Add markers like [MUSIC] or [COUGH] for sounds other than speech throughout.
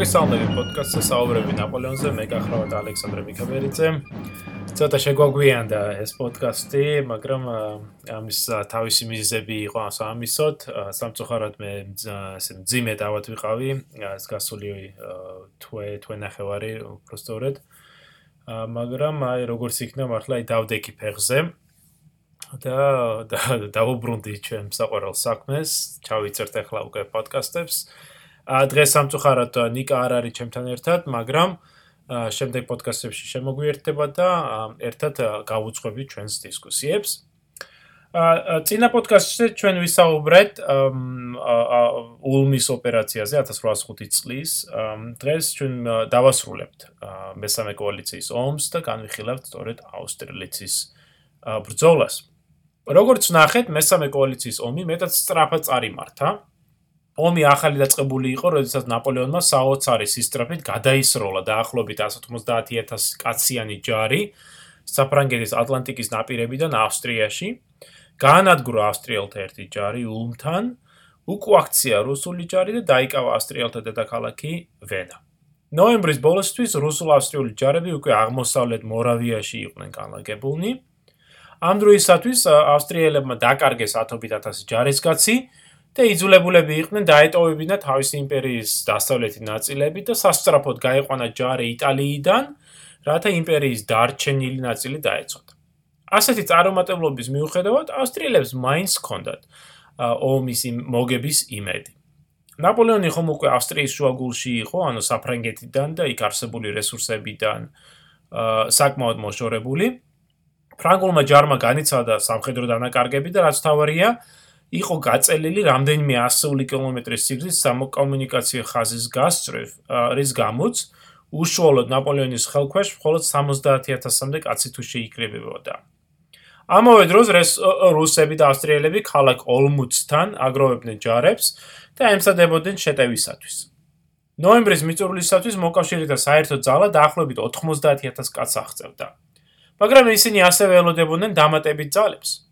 მოგესალმები პოდკასტზე საუბრები ნაპოლეონზე, მე გახლავთ ალექსანდრე მიქაბერიძე. ცოტა შეგვაგვიანდა ეს პოდკასტი, მაგრამ ამის თავისი მიზეზები იყო ამისოთ. სამწუხაროდ მე ასე ძიმე დავად ვიყავი, ეს გასული თვე თვე ნახევარი უბრალოდ. მაგრამ აი როგორც იქნა მართლა აი დავდექი ფეხზე. და დავუბრუნდი ჩემ საყვარელ საქმეს, ჩავიწერთ ახლა უკვე პოდკასტებს. დღეს სამწუხაროდ ნიკა არ არის ჩემთან ერთად, მაგრამ შემდეგ პოდკასტებში შემოგვიერთდება და ერთად გავუძღვებით ჩვენს დისკუსიებს. ა წინა პოდკასტში ჩვენ ვისაუბრეთ ულმის ოპერაციაზე 1805 წლის. დღეს ჩვენ დავასრულებთ მესამე კოალიციის ომს და განვიხილავთ სწორედ აუსტრალიის ბრძოლას. როგორც ნახეთ, მესამე კოალიციის ომი მეტად სწრაფად წარიმართა. ომი ახალი დაწყებული იყო, როდესაც ნაპოლეონმა საოცარი სისტრაფით გადაისროლა დაახლოებით 150000 კაციანი ჯარი საფრანგეთის ატლანტიკის ნაპირებიდან ავსტრიაში. განადგურა ავსტრიელთა ერთი ჯარი ულმთან, უკუაქცია რუსული ჯარი და დაიკავა ავსტრიელთა დედაქალაქი ვენა. ნოემბრის ბოლოსთვის რუსულ-ავსტრიული ჯარები უკვე აღმოსავლეთ მორავიაში იყვნენ განლაგებულნი. ამ დროისათვის ავსტრიელებმა დაკარგეს 10000 ჯარისკაცი და იძულებულები იყვნენ დაეტოვებინა თავისი იმპერიის დასავლეთი ნაწილები და სასწრაფოდ გაიყვანა ჯარი იტალიიდან, რათა იმპერიის დარჩენილი ნაწილი დაეცოთ. ასეთი წარუმატებლობის მიუხედავად, ავსტრიელებს მაინც ჰქონდათ ომის მოგების იმედი. ნაპოლეონი ხომ უკვე ავსტრიის შუაგულში იყო, ანუ საფრანგეთიდან და იქ არსებული რესურსებიდან საკმაოდ მოშორებული. ფრანგულმა ჯარმა განიცადა სამხედრო დანაკარგები და რაც თავარია, იყო გაწელილი რამდენიმე ასეული კილომეტრის სიგრძის სამოკომუნიკაციო ხაზის გასწრებ, რის გამოც უშუალოდ ნაპოლეონის ხელქვეშ მხოლოდ 70000-მდე კაცი თუ შეიკრებებოდა. ამავე დროს რუსები და ავსტრიელები ქალაქ ოლმუცთან აგროვებდნენ ჯარებს და ემსადებოდნენ შეტევისათვის. ნოემბრის მიწურულისათვის მოკავშირეთა საერთო ძალა დაახლოებით 90000 კაცს აღწევდა. მაგრამ ისინი ასევე ელოდებოდნენ დამატებით ძალებს.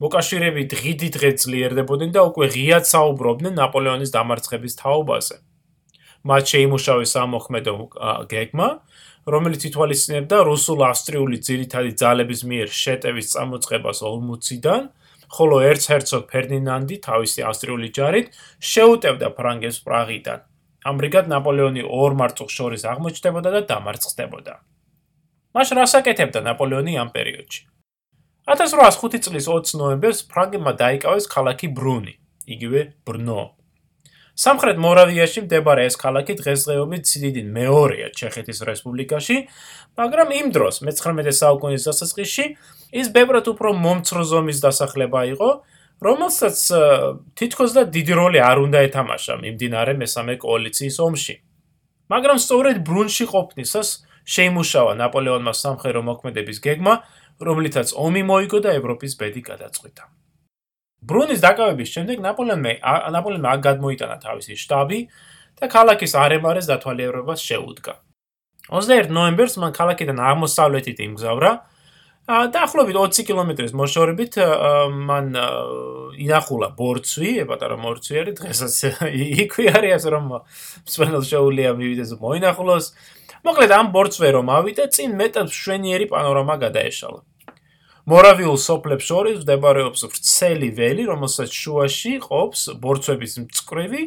მოკავშირეები დღიდი დღე ძლიერდებოდნენ და უკვე ღიად საუბრობდნენ ნაპოლეონის დამარცხების თაობაზე. მათ შეიმუშავეს ამოქმედო გეგმა, რომელიც ითვალისწინებდა რუსულ-ავსტრიული ძირითადი ძალების მიერ შეტევის წამოწყებას ოლმუციდან, ხოლო ერცჰერცოგ ფერდინანდი თავისი ავსტრიული ჯარით შეუტევდა ფრანგებს პრაღიდან. ამრიგად ნაპოლეონი ორ მარწუხ შორის აღმოჩნდებოდა და დამარცხდებოდა. მაშ რას აკეთებდა ნაპოლეონი ამ პერიოდში? 1805 წლის 20 ნოემბერს ფრანგებმა დაიკავეს ქალაქი ბრუნი, იგივე ბრნო. სამხრეთ მორავიაში მდებარე ეს ქალაქი დღესდღეობით სიდიდით მეორეა ჩეხეთის რესპუბლიკაში, მაგრამ იმ დროს, მე-19 საუკუნის დასაწყისში, ის ბევრად უფრო მომცრო ზომის დასახლება იყო, რომელსაც თითქოს და დიდი როლი არ უნდა ეთამაშა მიმდინარე მესამე კოალიციის ომში. მაგრამ სწორედ ბრუნში ყოფნისას შეიმუშავა ნაპოლეონმა სამხედრო მოქმედების გეგმა, რომლითაც ომი მოიგო და ევროპის ბედი გადაწყვიტა. ბრუნის დაკავების შემდეგ ნაპოლეონმა ნაპოლეონმა აქ გადმოიტანა თავისი შტაბი და ქალაქის არემარეს დათვალიერებას შეუდგა. 21 ნოემბერს მან ქალაქიდან აღმოსავლეთით იმგზავრა დაახლოებით 20 კილომეტრის მოშორებით მან ინახულა ბორცვი, პატარა მორცვიერი, დღესაც იქვე არის რომ მსმენელს შეუძლია მივიდეს მოინახულოს. მოკლედ ამ ბორცვზე რომ ავიდა, წინ მეტად შვენიერი პანორამა გადაეშალა. მორავიულ სოფლებს შორის მდებარეობს ვრცელი ველი, რომელსაც შუაში ყოფს ბორცვების მწკრივი,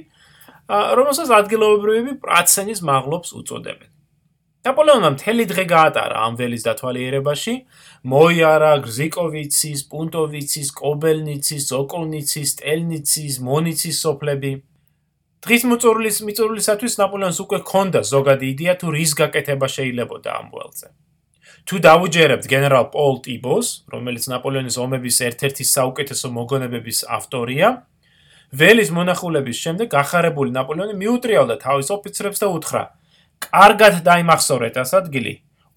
რომელსაც ადგილობრივები პრაცენის მაღლობს უწოდებენ. ნაპოლეონმა მთელი დღე გაატარა ამ ველის დათვალიერებაში, მოიარა გზიკოვიცის, პუნტოვიცის, კობელნიცის, ოკოლნიცის, ტელნიცის, მონიცის სოფლები. დღის მოწურლის მიწურულისათვის ნაპოლეონს უკვე ჰქონდა ზოგადი იდეა თუ რის გაკეთება შეიძლებოდა ამ ველზე. თუ დაუჯერებთ გენერალ პოლ ტიბოს, რომელიც ნაპოლეონის ომების ერთ-ერთი საუკეთესო მოგონებების ავტორია, ველის მონახულების შემდეგ ახარებული ნაპოლეონი მიუტრიალდა თავის ოფიცრებს და უთხრა: "კარგად დაიმახსოვრეთ ეს ადგილი.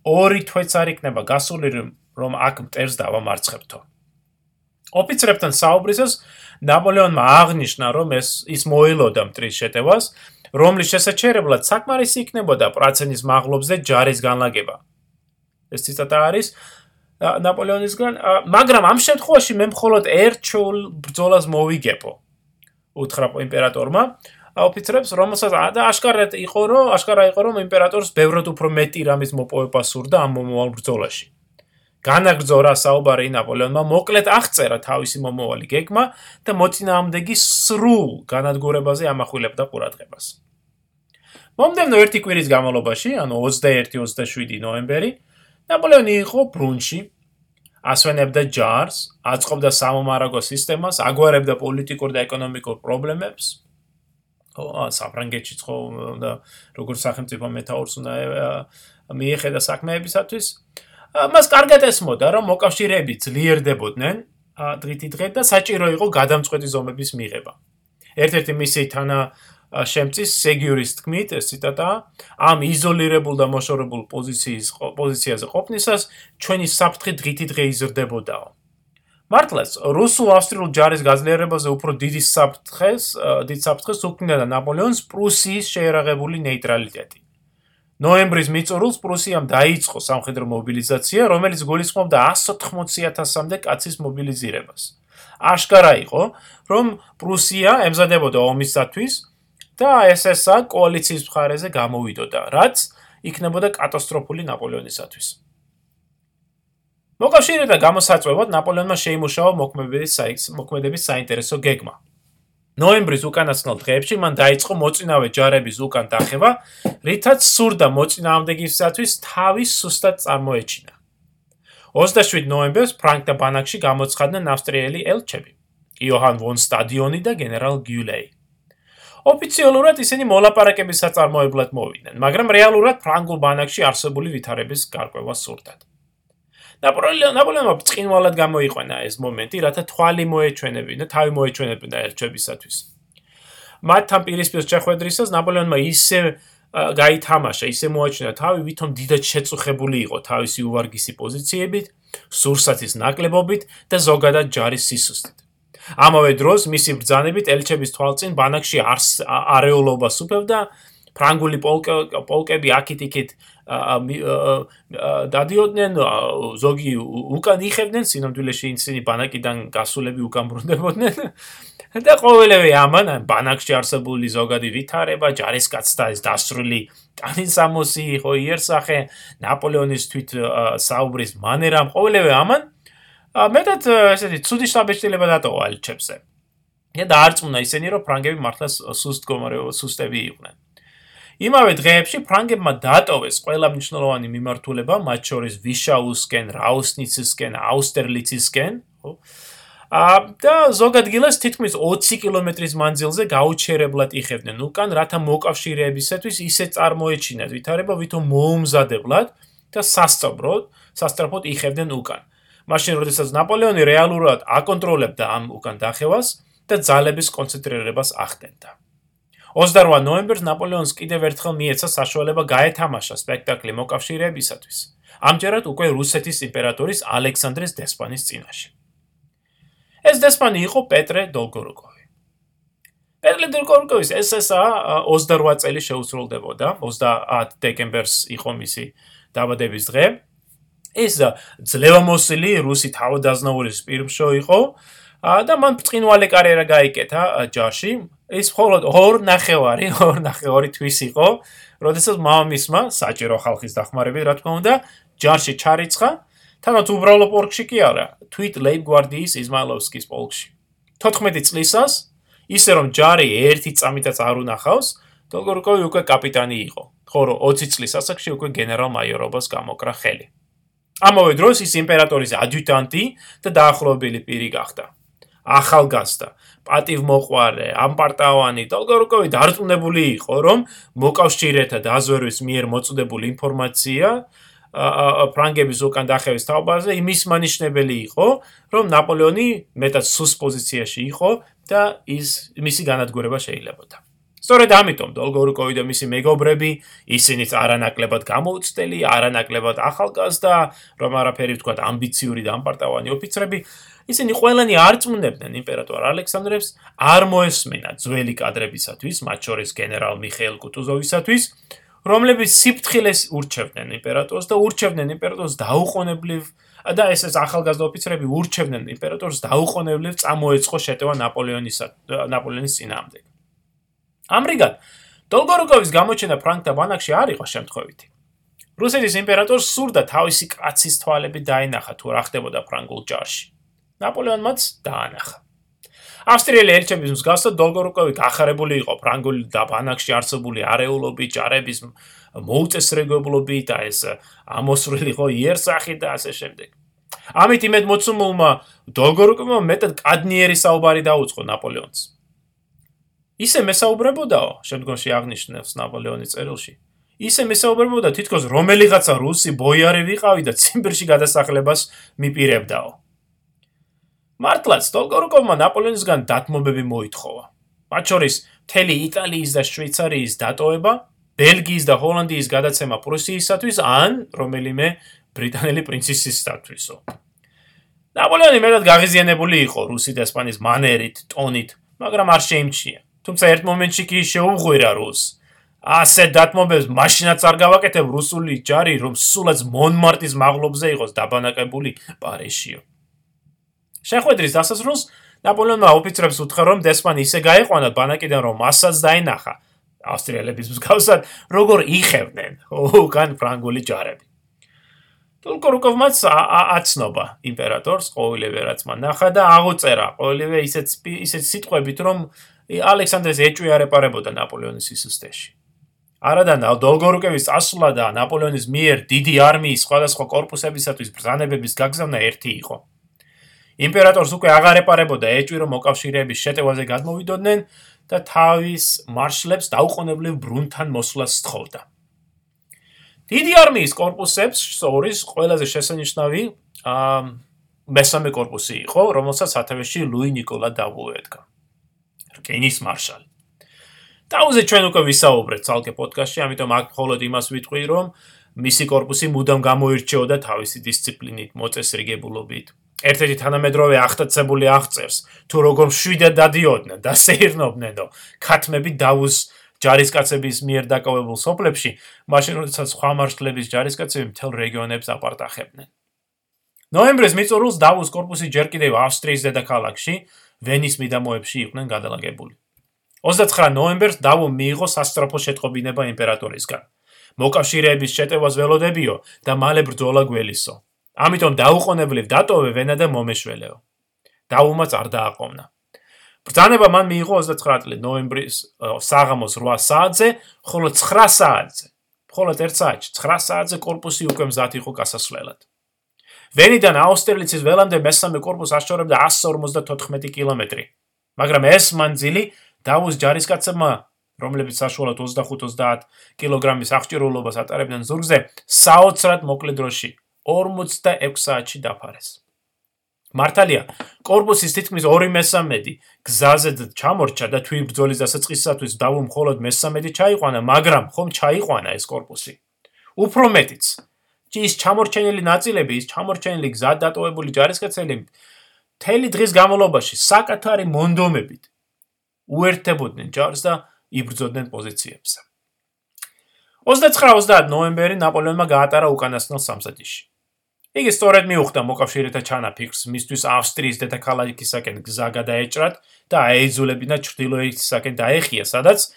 ორი თვეც არ იქნება გასული რომ აქ მტერს დავამარცხებთო." ოფიცრებთან საუბრისას ნაპოლეონმა აღნიშნა, რომ ეს ის მოელოდა მტრის შეტევას, რომლის შესაჩერებლად საკმარისი იქნებოდა პრაცენის მაღლობზე ჯარის განლაგება. ეს ციტატა არის ნაპოლეონისგან, მაგრამ ამ შემთხვევაში მე მხოლოდ ერთ ჩულ ბრძოლას მოვიგებო. უთხრა იმპერატორმა. ოფიცრებს, რომელსაც და აშკარად იყო, რომ აშკარა იყო, რომ იმპერატორს ბევრად უფრო მეტი რამის მოპოვება სურდა ამ მომავალ ბრძოლაში. განაგრძო რა საუბარი ნაპოლეონმა, მოკლედ აღწერა თავისი მომავალი გეგმა და მოწინააღმდეგი სრულ განადგურებაზე ამახვილებდა ყურადღებას. მომდევნო ერთი კვირის განმავლობაში, ანუ 21-27 ნოემბერი, ნაპოლეონი იყო ბრუნში, ასვენებდა ჯარს, აწყობდა სამომარაგო სისტემას, აგვარებდა პოლიტიკურ და ეკონომიკურ პრობლემებს. საფრანგეთში ხო და როგორც სახელმწიფო მეტაურს უნდა მიეხედა საქმეებისათვის. მას კარგად ესმოდა, რომ მოკავშირეები ძლიერდებოდნენ დღითი დღე და საჭირო იყო გადამწყვეტი ზომების მიღება. ერთ-ერთი მისი თანა შემწის სეგიურის თქმით, ეს ციტატა, ამ იზოლირებულ და მოშორებულ პოზიციის პოზიციაზე ყოფნისას ჩვენი საფრთხე დღითი დღე იზრდებოდაო. მართლაც, რუსულ-ავსტრიულ ჯარის გაძლიერებაზე უფრო დიდი საფრთხეს, დიდ საფრთხეს უქმნიდა ნაპოლეონს პრუსიის შეერაღებული ნეიტრალიტეტი. ნოემბრის მიწურულს პრუსიამ დაიწყო სამხედრო მობილიზაცია, რომელიც გულისხმობდა 180.000-მდე კაცის მობილიზირებას. აშკარა იყო, რომ პრუსია ემზადებოდა ომისათვის და SSA კოალიციის მხარეზე გამოვიდოდა, რაც იქნებოდა კატასტროფული ნაპოლეონისათვის. მოკავშირეთა გამოსაწვევად ნაპოლეონმა შეიმუშავა მოქმედების მოქმედების საინტერესო გეგმა. ნოემბრის უკანასკნელ დღეებში მან დაიწყო მოწინავე ჯარების უკან დახევა, რითაც სურდა მოწინააღმდეგისათვის თავის სუსტად წარმოეჩინა. 27 ნოემბერს ფრანკთა ბანაკში გამოცხადდნენ ავსტრიელი ელჩები: იოჰან ვონ სტადიონი და გენერალ გიულეი. ოფიციალურად ისინი მოლაპარაკების საწარმოებლად მოვიდნენ, მაგრამ რეალურად ფრანგულ ბანაკში არსებული ვითარების გარკვევა სურდათ. ნაპოლეონმა ბრწყინვალად გამოიყენა ეს მომენტი, რათა თვალი მოეჩვენებინა, თავი მოეჩვენებინა ელჩებისათვის. მათთან პირისპირ შეხვედრისას ნაპოლეონმა ისე გაითამაშა, ისე მოაჩვენა თავი, ვითომ დიდად შეწუხებული იყო თავისი უვარგისი პოზიციებით, სურსათის ნაკლებობით და ზოგადად ჯარის სისუსტით. ამავე დროს მისი ბრძანებით ელჩების თვალწინ ბანაკში არეულობას უფევდა ფრანგული პოლკები აქეთ-იქეთ დადიოდნენ ზოგი უკან იხებდნენ სინამდვილეში ისინი ბანაკიდან გასულები უკან ბრუნდებოდნენ [LAUGHS] და ყოველივე ამან ბანაკში არსებული ზოგადი ვითარება ჯარისკაცთა ეს დასრული ტანისამოსი ხო იერსახე ნაპოლეონის თვით საუბრის მანერამ ყოველივე ამან მეტად ესეთი ცუდი შაბეშტილება დატოვა ალჩებზე და დაარწმუნა ისინი რომ ფრანგები მართლა სუსტ გომარეო სუსტები იყვნენ იმავე დღეებში ფრანგებმა დატოვეს ყველა მნიშვნელოვანი მიმართულება, მათ შორის ვიშაუსკენ, რაუსნიცისკენ, აუსტერლიცისკენ, ხო? აა და ზოგადგილას თითქმის 20 კილომეტრის მანძილზე გაუჩერებლად იხევდნენ უკან, რათა მოკავშირეებისათვის ისე წარმოეჩინათ ვითარება, ვითომ მოუმზადებლად და სასწაბროდ, სასწრაფოდ იხევდნენ უკან. მაშინ, როდესაც ნაპოლეონი რეალურად აკონტროლებდა ამ უკან დახევას და ძალების კონცენტრირებას ახდენდა. 28 ნოემბერს ნაპოლეონს კიდევ ერთხელ მიეცა საშუალება გაეთამაშა სპექტაკლი მოკავშირეებისათვის. ამჯერად უკვე რუსეთის იმპერატორის ალექსანდრეს დესპანის წინაშე. ეს დესპანი იყო პეტრე დოლგორუკოვი. პეტრე დოლგორუკოვის SSA 28 წელი შეუსრულდებოდა, 30 დეკემბერს იყო მისი დაბადების დღე. ეს ძლევამოსილი რუსი თავდაზნაურის პირმშო იყო და მან ბრწყინვალე კარიერა გაიკეთა ჯარში, ის მხოლოდ ორ ნახევარი, [LAUGHS] ორ ნახევარი თვის იყო, როდესაც მამამისმა საჭირო ხალხის დახმარებით, რა თქმა უნდა, ჯარში ჩარიცხა, თანაც უბრალო პოლკში კი არა, თვით ლეიბგვარდიის იზმაილოვსკის პოლკში. 14 წლისას, ისე რომ ჯარი ერთი წამითაც არ უნახავს, დოლგორკოვი უკვე კაპიტანი იყო. ხოლო 20 წლის ასაკში უკვე გენერალ-მაიორობას გამოკრა ხელი. ამავე დროს ის იმპერატორის ადიუტანტი და დაახლოებული პირი გახდა. ახალგაზრდა, პატივმოყვარე, ამპარტავანი დოლგორკოვი დარწმუნებული იყო, რომ მოკავშირეთა დაზვერვის მიერ მოწოდებული ინფორმაცია ფრანგების უკან დახევის თაობაზე იმის მანიშნებელი იყო, რომ ნაპოლეონი მეტად სუს პოზიციაში იყო და ის მისი განადგურება შეიძლებაოდა. სწორედ ამიტომ დოლგორკოვი და მისი მეგობრები ისინიც არანაკლებად გამოუცდელი, არანაკლებად ახალგაზრდა, რომ არაფერი ვთქვა ამბიციური და ამპარტავანი ოფიცრები ისინი ყველანი არწმუნებდნენ იმპერატორ ალექსანდრეს, არ მოესმენა ძველი კადრებისათვის, მათ შორის გენერალ მიხეილ კუტუზოვისათვის, რომლებიც სიფთხილეს ურჩევდნენ იმპერატორს და ურჩევდნენ იმპერატორს დაუყოვნებლივ და ეს ეს ახალგაზრდა ოფიცრები ურჩევდნენ იმპერატორს დაუყოვნებლივ წამოეწყო შეტევა ნაპოლეონისა ნაპოლეონის წინააღმდეგ. ამრიგად, დოლგორუკოვის გამოჩენა ფრანკთა ბანაკში არ იყო შემთხვევითი. რუსეთის იმპერატორს სურდა თავისი კაცის თვალები დაინახა თუ რა ხდებოდა ფრანგულ ჯარში. ნაპოლეონმაც დაანახა. ავსტრიელი ელჩების მსგავსად დოლგორუკოვი გახარებული იყო ფრანგული და ბანაკში არსებული არეულობით, ჯარების მოუწესრიგებლობით და ეს ამოსრილიყო იერსახით და ასე შემდეგ. ამით იმედ მოცუმულმა დოლგორუკოვმა მეტად კადნიერი საუბარი დაუწყო ნაპოლეონს. ისე მესაუბრებოდაო, შემდგომში აღნიშნავს ნაპოლეონის წერილში. ისე მესაუბრებოდა თითქოს რომელიღაცა რუსი ბოიარი ვიყავი და ციმბირში გადასახლებას მიპირებდაო. მართლაც დოლგორუკოვმა ნაპოლეონისგან დათმობები მოითხოვა. მათ შორის მთელი იტალიის და შვეიცარიის დატოვება, ბელგიის და ჰოლანდიის გადაცემა პრუსიისათვის ან რომელიმე ბრიტანელი პრინცესისთვისო. ნაპოლეონი მეტად გაღიზიანებული იყო რუსი და ესპანეთის მანერით, ტონით, მაგრამ არ შეიმჩნია. თუმცა ერთ მომენტში კი შეუღვირა რუს. ასე დათმობებს მაშინაც არ გავაკეთებ რუსული ჯარი, რომ სულაც მონმარტის მაღლობზე იყოს დაბანაკებული პარიშიო. შეხვედრის დასასრულს ნაპოლეონმა ოფიცრებს უთხრა, რომ დესპანი ისე გაეყვანა ბანაკიდან, რომ მასაც დაინახა ავსტრიელების მსგავსად, როგორ იხევდნენ უკან ფრანგული ჯარები. ტოლკორუკოვმაც აცნობა იმპერატორს ყოველივე რაც მან ნახა და აღუწერა ყოველივე ისეთ ისეთ სიტყვებით, რომ ალექსანდრეს ეჭვი არ ეპარებოდა ნაპოლეონის სისუსტეში. არადანავ დოლგორუკევის წასვლა და ნაპოლეონის მიერ დიდი არმიის სხვადასხვა корпуსებისათვის ბრძანებების გაგზავნა ერთი იყო. იმპერატორს უკვე აღარ ეპარებოდა ეჭვი, რომ მოკავშირეების შეტევაზე გადმოვიდოდნენ და თავის მარშლებს დაუყოვნებლივ ბრუნთან მოსვლას სთხოვდა. დიდი არმიის корпуსებს შორის ყველაზე შესანიშნავი მესამე корпуსი იყო, რომელსაც სათავეში ლუი ნიკოლა დავუედგა. რკინის მარშალი. დაუზე ჩვენ უკვე ვისაუბრეთ ცალკე პოდკასტში, ამიტომ აქ მხოლოდ იმას ვიტყვი, რომ მისი корпуსი მუდამ გამოირჩეოდა თავისი დისციპლინით, მოწესრიგებულობით. ერთ-ერთი თანამედროვე ახტაცებული აღწერს, თუ როგორ შვიდად დადიოდნენ და სეირნობნენო ქათმები დაუს ჯარისკაცების მიერ დაკავებულ სოფლებში, მაშინ როდესაც სხვა მარშლების ჯარისკაცები მთელ რეგიონებს აპარტახებდნენ. ნოემბრის მიწურულს დავუს корпуსი ჯერ კიდევ ავსტრიის დედაქალაქში, ვენის მიდამოებში იყვნენ გადალაგებული. 29 ნოემბერს დავომ მიიღო სასწრაფო შეტყობინება იმპერატორისგან. მოკავშირეების შეტევას ველოდებიო და მალე ბრძოლა გველისო. ამიტომ დაუყოვნებლივ დატოვე ვენა და მომეშველეო. დავუმაც არ დააყოვნა. ბრძანება მან მიიღო 29 წლის ნოემბრის საღამოს 8 საათზე, ხოლო 9 საათზე, მხოლოდ 1 საათში, 9 საათზე корпуსი უკვე მზად იყო გასასვლელად. ვენიდან აუსტერლიცის ველამდე მესამე კორპუსს ასწორებდა 154 კილომეტრი. მაგრამ ეს მანძილი დავუს ჯარისკაცებმა, რომლებიც საშუალოდ 25-30 კილოგრამის აღჭურვილობას ატარებდნენ ზურგზე, საოცრად მოკლე დროში 46 საათში დაფარეს. მართალია, კორპუსის თითქმის 2/3 გზაზე ჩამორჩა და თვით ბრძოლის დასაწყისისათვის დავუმ მხოლოდ მესამედი ჩაიყვანა, მაგრამ ხომ ჩაიყვანა ეს კორპუსი. უფრო მეტიც, ის ჩამორჩენილი ნაწილები, ის ჩამორჩენილი გზა დატოვებული ჯარისკაცები მთელი დღის განმავლობაში საკათარი მონდომებით უერთდებოდნენ ჯარს და იბრძოდნენ პოზიციებზე. 29-30 ნოემბერი ნაპოლეონმა გაატარა უკანასკნელ სამსადიში. იგი სწორედ მიუხვდა მოკავშირეთა ჩანაფიქრს მისთვის ავსტრიის დედაქალაქისაკენ გზა გადაეჭრათ და აეძულებინა ჩრდილოეთისაკენ დაეხია, სადაც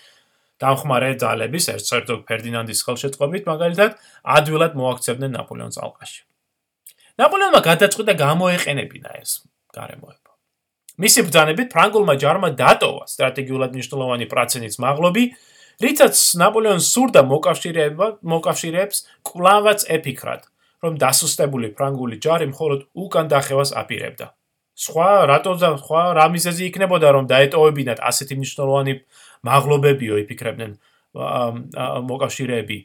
დამხმარე ძალების ერცერტოგ ფერდინანდის ხელშეწყობით მაგალითად ადვილად მოაქცევდნენ ნაპოლეონის ალყაში. ნაპოლეონმა გადაწყვიტა გამოეყენებინა ეს გარემოება. მისი ბრძანებით ფრანგულმა ჯარმა დატოვა სტრატეგიულად მნიშვნელოვანი პრაცენის მაღლობი, რითაც ნაპოლეონს სურდა მოკავშირეება, მოკავშირეებს კლავაც ეფიქრათ, რომ დასუსტებული ფრანგული ჯარი მხოლოდ უკან დახევას აპირებდა. სხვა რატო და სხვა რა მიზეზი იქნებოდა რომ დაეტოვებინათ ასეთი მნიშვნელოვანი მაღლობებიო იფიქრებდნენ მოკავშირეები.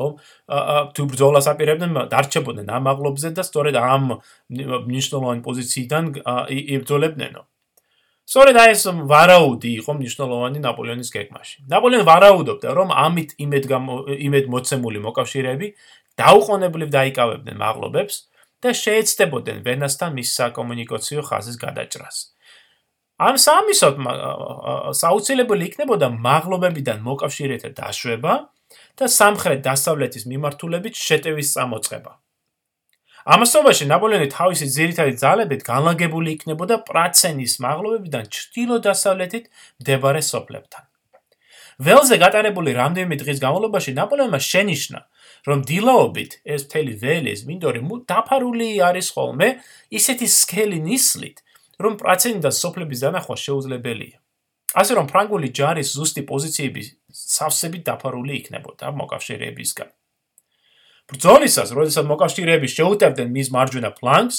ხო? თუ ბრძოლას აპირებდნენ დარჩებოდნენ ამ მაღლობზე და სწორედ ამ მნიშვნელოვანი პოზიციიდან იბრძოლებდნენო. სწორედ ეს ვარაუდი იყო მნიშვნელოვანი ნაპოლეონის გეგმაში. ნაპოლეონი ვარაუდობდა რომ ამით იმედ იმედ მოცემული მოკავშირეები დაუყოვნებლივ დაიკავებდნენ მაღლობებს და შეეცდებოდნენ ვენასთან მის საკომუნიკაციო ხაზის გადაჭრას. ამ სამისოთ საუცილებელი იქნებოდა მაღლობებიდან მოკავშირეთა დაშვება და სამხრეთ დასავლეთის მიმართულებით შეტევის წამოწყება. ამასობაში ნაპოლეონი თავისი ძირითადი ძალებით განლაგებული იქნებოდა პრაცენის მაღლობებიდან ჩრდილო-დასავლეთით მდებარე სოფლებთან. ველზე გატარებული რამდენიმე დღის განმავლობაში ნაპოლეონმა შენიშნა, რომ დილაობით ეს მთელი ველის მინდორი დაფარული არის ხოლმე ისეთი სქელი ნისლით, რომ პრაცენტი და სოფლების დანახვა შეუძლებელია. ასე რომ ფრანგული ჯარის ზუსტი პოზიციები სავსებით დაფარული იქნებოდა მოკავშირეებისგან. ბრძოლისას, როდესაც მოკავშირეები შეუტევდნენ მის მარჯვენა ფლანგს,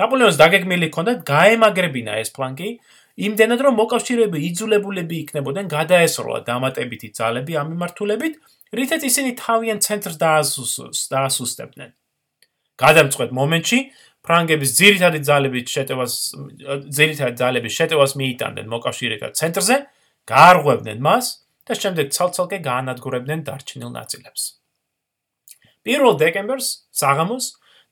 ნაპოლეონს დაგეგმილი ჰქონდა გაემაგრებინა ეს ფლანგი, იმდენად რომ მოკავშირეები იძულებულები იქნებოდნენ გადაესროლა დამატებითი ძალები ამ მიმართულებით, რითაც ისინი თავიანთ ცენტრს დაასუსტებდნენ. გადამწყვეტ მომენტში ფრანგების ძირითადი ძალების შეტევას ძირითადი ძალების შეტევას მიიტანდნენ მოკავშირეთა ცენტრზე, გაარღვევდნენ მას და შემდეგ ცალ-ცალკე გაანადგურებდნენ დარჩენილ ნაწილებს. 1 დეკემბერს საღამოს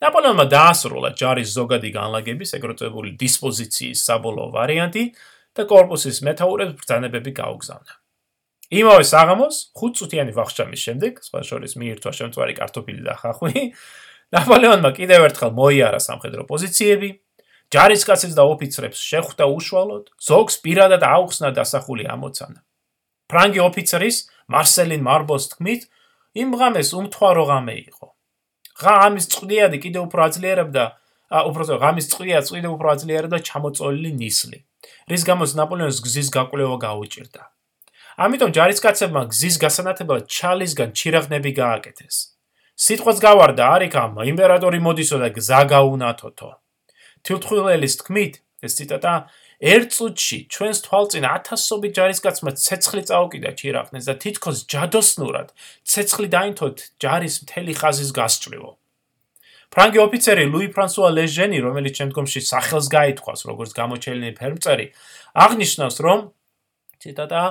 ნაპოლეონმა დაასრულა ჯარის ზოგადი განლაგების ეგრეთ წოდებული დისპოზიციის საბოლოო ვარიანტი და კორპუსის მეთაურებს ბრძანებები გაუგზავნა. იმავე საღამოს, 5 წუთიანი ვახშამის შემდეგ, სხვა შორის მიირთვა შემწვარი კარტოფილი და ხახვი, ნაპოლეონმა კიდევ ერთხელ მოიარა სამხედრო პოზიციები, ჯარისკაცებს და ოფიცრებს შეხვდა უშუალოდ, ზოგს პირადად აუხსნა დასახული ამოცანა. ფრანგი ოფიცრის მარსელინ მარბოს თქმით, იმ ღამეს უმთვარო ღამე იყო. ღამის წვდიადი კიდევ უფრო აძლიერებდა, უბრალოდ ღამის წვდია წვდია უფრო აძლიერებდა ჩამოწოლილი ნისლი, რის გამოც ნაპოლეონს გზის გაკვლევა გაუჭირდა. ამიტომ ჯარისკაცებმა გზის გასანათებლად ჩალისგან ჩირაღნები გააკეთეს. სიტყვას გავარდა არიქამ იმპერატორი მოდისო და გზა გაუნათოთო. თილთხვილელის თქმით ეს ციტატა ერთ წუთში ჩვენს თვალწინ ათასობით ჯარისკაცმა ცეცხლი წაუკიდა ჩირაღნეს და თითქოს ჯადოსნურად ცეცხლი დაინთოთ ჯარის მთელი ხაზის გასწრიო ფრანგი ოფიცერი ლუი ფრანსუა ლეჟენი რომელიც შემდგომში სახელს გაითქვას როგორც გამოჩენილი ფერმწერი აღნიშნავს რომ ციტატა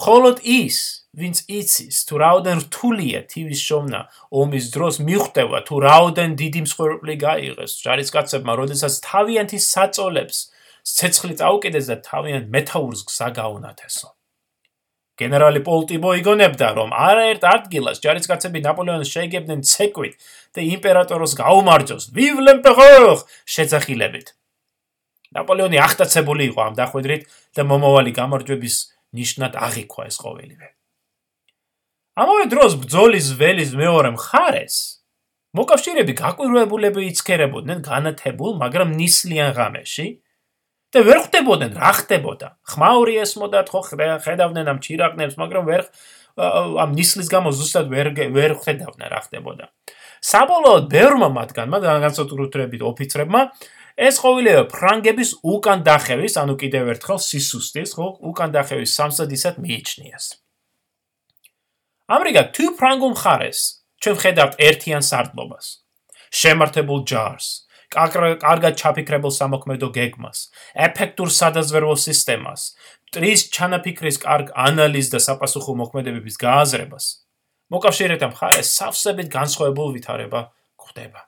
მხოლოდ ის, ვინც იცის თუ რაოდენ რთულია თივის შოვნა ომის დროს მიხვდება თუ რაოდენ დიდი მსხვერპლი გაიღეს ჯარისკაცებმა, როდესაც თავიანთი საწოლებს ცეცხლი წაუკიდეს და თავიანთ მეთაურს გზა გაუნათესო. გენერალი პოლტიბო იგონებდა, რომ არაერთ ადგილას ჯარისკაცები ნაპოლეონს შეეგებდნენ ცეკვით და იმპერატოროს გაუმარჯოს ვივ ლემპერორ შეძახილებით. ნაპოლეონი ახტაცებული იყო ამ დახვედრით და მომავალი გამარჯვების ნიშნად აღიქვა ეს ყოველივე. ამავე დროს ბძოლის ველის მეორე მხარეს მოკავშირეები გაკვირვებულები იცქერებოდნენ განათებულ, მაგრამ ნისლიან ღამეში და ვერ ხვდებოდნენ რა ხდებოდა. ხმაური ესმოდათ ხო ხედავდნენ ამ ჩირაღნებს, მაგრამ ვერ ამ ნისლის გამო ზუსტად ვერ ვერ ხედავდნენ რა ხდებოდა. საბოლოოდ ბევრმა მათგანმა განსაკუთრებით ოფიცრებმა ეს ყოველია ფრანგების უკან დახევის, ანუ კიდევ ერთხელ სისუსტის, ხო, უკან დახევის სამსადისად მიიჩნიეს. ამრიგად, თუ ფრანგულ მხარეს ჩვენ ხედავთ ერთიან სარდლობას, შემართებულ ჯარს, კარგად ჩაფიქრებულ სამოქმედო გეგმას, ეფექტურ სადაზვერვო სისტემას, ტრის ჩანაფიქრის კარგ ანალიზ და საპასუხო მოქმედებების გააზრებას, მოკავშირეთა მხარეს სავსებით განსხვავებულ ვითარება გვხდება.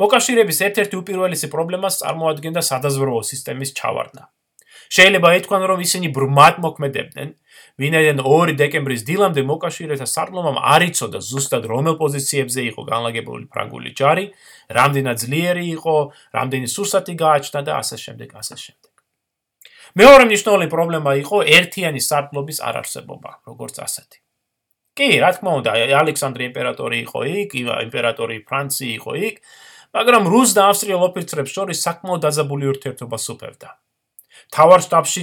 მოკავშირეების ერთ-ერთი უპირველესი პრობლემას წარმოადგენდა სადაზვერვო სისტემის ჩავარდნა. შეიძლება ითქვან, რომ ისინი ბრმად მოქმედებდნენ, ვინაიდან 2 დეკემბრის დილამდე მოკავშირეთა სარდლობამ არ იცოდა ზუსტად რომელ პოზიციებზე იყო განლაგებული ფრანგული ჯარი, რამდენად ძლიერი იყო, რამდენი სუსტი გააჩნდა და ასე შემდეგ, ასე შემდეგ. მეორე მნიშვნელოვანი პრობლემა იყო ერთიანი სარდლობის არარსებობა, როგორც ასეთი. კი, რა თქმა უნდა, ალექსანდრე იმპერატორი იყო იქ, იმპერატორი ფრანცი იყო იქ, მაგრამ რუს და ავსტრიელ ოფიცრებს შორის საკმაოდ დაძაბული ურთიერთობა სუფევდა. თავარ შტაბში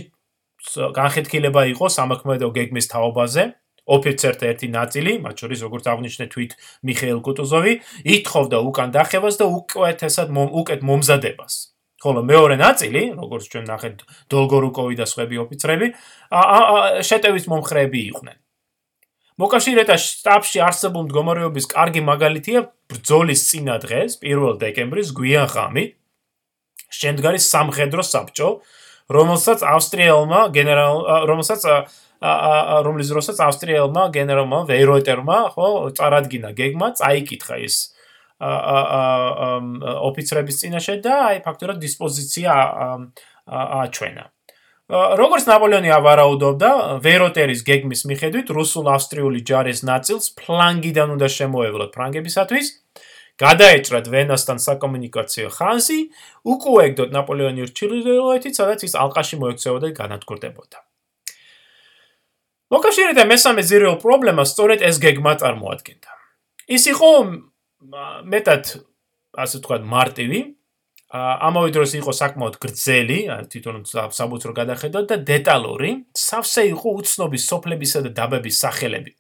განხეთქილება იყო სამოქმედო გეგმის თაობაზე. ოფიცერთა ერთი ნაწილი, მათ შორის როგორც აღნიშნე თვით მიხეილ კუტუზოვი, ითხოვდა უკან დახევას და უკეთესად უკეთ მომზადებას. ხოლო მეორე ნაწილი, როგორც ჩვენ ნახეთ დოლგორუკოვი და სხვები ოფიცრები, შეტევის მომხრეები იყვნენ. მოკავშირეთა შტაბში არსებულ მდგომარეობის კარგი მაგალითია ბრძოლის წინა დღეს, 1 დეკემბრის გვიან ღამით, შემდგარი სამხედრო საბჭო, რომელსაც ავსტრიელმა გენერალ რომელსაც რომლის დროსაც ავსტრიელმა გენერალმა ვეიროიტერმა, ხო, წარადგინა გეგმა, წაიკითხა ის ოფიცრების წინაშე და აი ფაქტობრივად დისპოზიცია აჩვენა. როგორც ნაპოლეონი ავარაუდობდა, ვეროტერის გეგმის მიხედვით რუსულ-ავსტრიული ჯარის ნაწილს ფლანგიდან უნდა შემოევლოთ ფრანგებისათვის, გადაეჭრათ ვენასთან საკომუნიკაციო ხანსი, უკუეგდოთ ნაპოლეონი რჩილილოეთით, სადაც ის ალყაში მოექცეოდა და განადგურდებოდა. მოკავშირეთა მესამე ძირეულ პრობლემას სწორედ ეს გეგმა წარმოადგენდა. ის იყო მეტად ასე ვთქვათ მარტივი, ამავე დროს იყო საკმაოდ გრძელი, თვითონ საბუთრო გადახედოთ და დეტალური, სავსე იყო უცნობის სოფლებისა და დაბების სახელებით.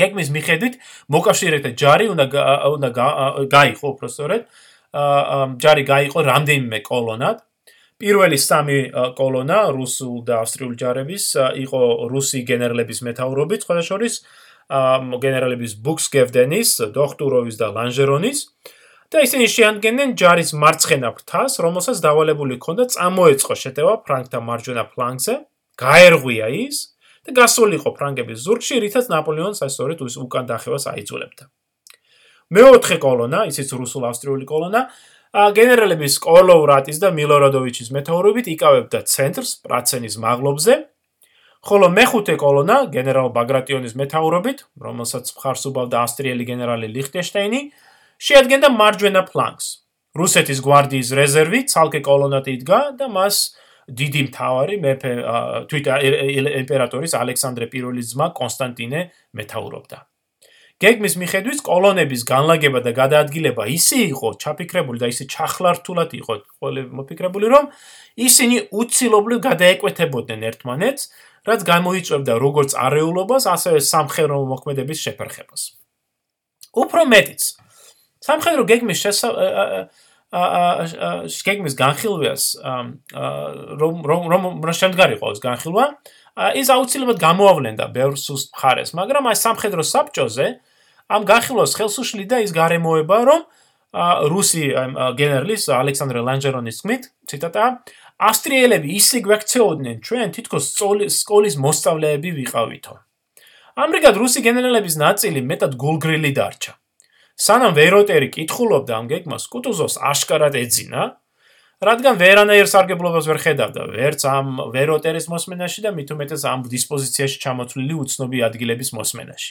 გეგმის მიხედვით მოკავშირეთა ჯარი უნდა უნდა გაიყო უბრალოდ ჯარი გაიყო რამდენიმე კოლონად, პირველი სამი კოლონა რუსულ და ავსტრიულ ჯარების იყო რუსი გენერლების მეთაურობით, სხვა შორის გენერალების ბუქსგევდენის, დოხტუროვის და ლანჟერონის. და ისინი შეადგენდნენ ჯარის მარცხენა ფრთას, რომელსაც დავალებული ჰქონდა წამოეწყო შეტევა ფრანგთა მარჯვენა ფლანგზე, გაერღვია ის გასულიყო ფრანგების ზურგში, რითაც ნაპოლეონს ასწორეთ უკან დახევას აიძულებდა. მეოთხე კოლონა, ისიც რუსულ-ავსტრიული კოლონა, გენერალების კოლოვრატის და მილოროდოვიჩის მეთაურობით იკავებდა ცენტრს პრაცენის მაღლობზე, ხოლო მეხუთე კოლონა გენერალ ბაგრატიონის მეთაურობით, რომელსაც მხარს უბავდა ავსტრიელი გენერალი ლიხტენშტაინი, შეადგენდა მარჯვენა ფლანგს. რუსეთის გვარდიის რეზერვი ცალკე კოლონად იდგა და მას დიდი მთავარი მეფე თვით იმპერატორის ალექსანდრე პირველის ძმა კონსტანტინე მეთაურობდა. გეგმის მიხედვით კოლონების განლაგება და გადაადგილება ისე იყო ჩაფიქრებული და ისე ჩახლართულად იყო ყოველი მოფიქრებული რომ ისინი უცილობლივ გადაეკვეთებოდნენ ერთმანეთს რაც გამოიწვევდა როგორც არეულობას ასევე სამხედრო მოქმედების შეფერხებას უფრო მეტიც სამხედრო გეგმის შესა აა გეგმის განხილვას რომ რომ რომ შემდგარი ყავს განხილვა ის აუცილებლად გამოავლენდა ბევრს მხარეს მაგრამ აი სამხედრო საბჭოზე ამ განხილვას ხელს უშლიდა ის გარემოება, რომ რუსი გენერლის ალექსანდრე ლანჯერონის თქმით, ციტატა, ავსტრიელები ისე გვექცეოდნენ ჩვენ თითქოს სკოლის მოსწავლეები ვიყავითო. ამრიგად რუსი გენერალების ნაწილი მეტად გულგრილი დარჩა. სანამ ვეროტერი კითხულობდა ამ გეგმას, კუტუზოვს აშკარად ეძინა, რადგან ვერანაირ სარგებლობას ვერ ხედავდა ვერც ამ ვეროტერის მოსმენაში და მით უმეტეს ამ დისპოზიციაში ჩამოთვლილი უცნობი ადგილების მოსმენაში.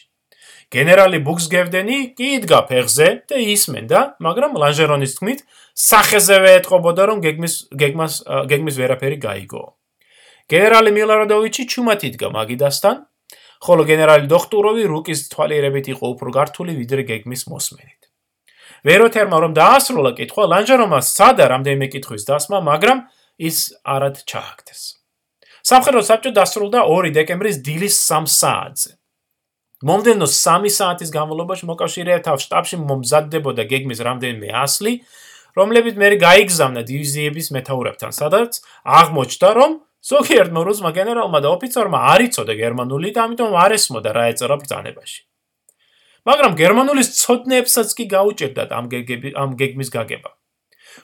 გენერალი ბუქსგევდენი კი იდგა ფეხზე და ისმენდა, მაგრამ ლანჟერონის თქმით, სახეზევე ეთყობოდა, რომ გეგმის გეგმას გეგმის ვერაფერი გაიგო. გენერალი მილაროდოვიჩი ჩუმად იდგა მაგიდასთან, ხოლო გენერალი დოხტუროვი რუკის თვალიერებით იყო უფრო გართული ვიდრე გეგმის მოსმენით. ვეროთერმა რომ დაასრულა კითხვა, ლანჟერომა სადა რამდენიმე კითხვის დასმა, მაგრამ ის არად ჩააგდეს. სამხედრო საბჭო დასრულდა 2 დეკემბრის დილის 3 საათზე. მომდენო 3 საათის განმავლობაში მოკავშირეთა შტაბში მომზადდებოდა გეგმის რამდენიმე ასლი, რომლებიც მე გაიგზავნა დივიზიების მეთაურებთან, სადაც აღმოჩნდა, რომ ზოგიერთმა რუსმა გენერალმა და ოფიცერმა არ იცოდა გერმანული და ამიტომ არ ესმოდა რა ეწერა ბრძანებაში. მაგრამ გერმანულის ცოდნებსაც კი გაუჭირდათ ამ გეგები ამ გეგმის გაგება.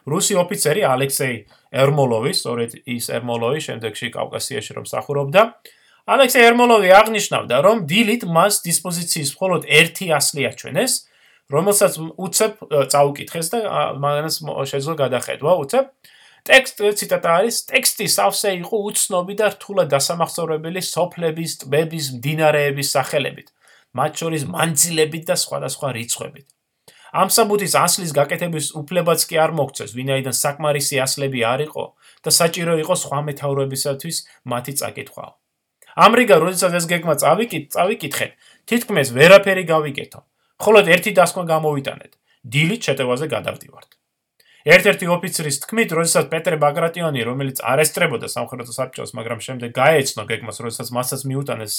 რუსი ოფიცერი ალექსეი ერმოლოვი, სწორედ ის ერმოლოვი შემდეგში კავკასიაში რომ სახურობდა, ალექსე ერმოლოვი აღნიშნავდა, რომ დილით მას დისპოზიციის მხოლოდ ერთი ასლი აჩვენეს, რომელსაც უცებ წაუკითხეს და მაგას შეძლო გადახედვა უცებ. ტექსტი ციტატა არის: ტექსტი სავსე იყო უცნობი და რთულად დასამახსოვრებელი სოფლების, ტბების, მდინარეების სახელებით, მათ შორის მანძილებით და სხვადასხვა რიცხვებით. ამ საბუთის ასლის გაკეთების უფლებაც კი არ მოგწეს, ვინაიდან საკმარისი ასლები არ იყო და საჭირო იყო სხვა მეთაურებისათვის მათი წაკითხვაო. ამრიგად, როდესაც ეს გეგმა წავიკით, წავიკითხეთ, თითქმის ვერაფერი გავიკეთო. ხოლოდ ერთი დასკვა გამოვიტანეთ. დილით შეტევაზე გადავდივართ. ერთ-ერთი ოფიცრის თქმით, როდესაც პეტრე ბაგრატიონი, რომელიც არესტრებოდა სამხრეთ საბჭოს, მაგრამ შემდეგ გაეცნო გეგმას, როდესაც მასაც მიუტანეს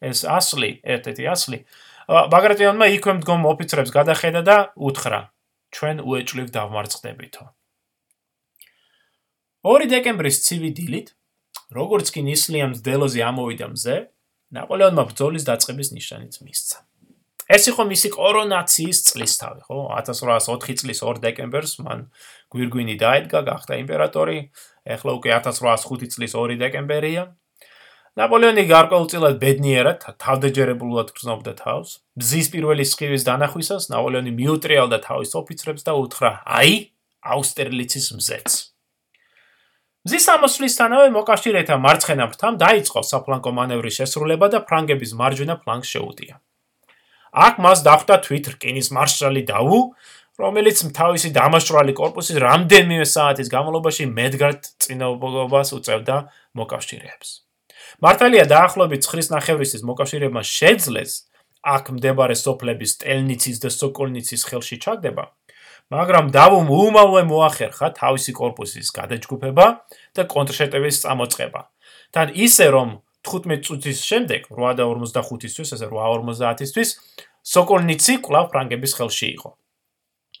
ეს ასლი, ერთ-ერთი ასლი, ბაგრატიონმა იქვე მდგომ ოფიცრებს გადახედა და უთხრა: ჩვენ უეჭვლივ დავმარცხდებითო. 2 დეკემბრის ცივი დილით როგორც კი ნისლიამ დელოზე ამოვიდა მზე, ნაპოლეონმა ბრძოლის დაწყების ნიშანიც მისცა. ეს იყო მისი კორონაციის წლისთავი, ხო? 1804 წლის 2 დეკემბერს მან გვირგვინი დაედგა, გახდა იმპერატორი. ეხლა უკვე 1805 წლის 2 დეკემბერია. ნაპოლეონი გარკვეულწილად ბედნიერად, თავდაჯერებულად გრძნობდა თავს. მზის პირველი სხივის დანახვისას ნაპოლეონი მიუტრიალდა თავის ოფიცრებს და უთხრა: "აი, აუსტერლიცის მზეც!" მზის ამოსვლისთანავე მოკავშირეთა მარცხენა ფრთამ დაიწყო საფლანგო მანევრის შესრულება და ფრანგების მარჯვენა ფლანგს შეუტია. აქ მას დახვდა თვით რკინის მარშალი დაუ, რომელიც თავისი დამაშრალი корпуსის რამდენიმე საათის განმავლობაში მედგართ წინაობას უწევდა მოკავშირეებს. მართალია დაახლოებით 9.5-ის მოკავშირეებმა შეძლეს აქ მდებარე სოფლების ტელნიცის და სოკოლნიცის ხელში ჩაგდება, მაგრამ დავუმ უმალვე მოახერხა თავისი корпуსის გადაჯგუფება და კონტრშეტევის წამოწყება. თან ისე რომ 15 წუთის შემდეგ 8:45-ისთვის, ესე 8:50-ისთვის სოკოლნიცი კვლავ ფრანგების ხელში იყო.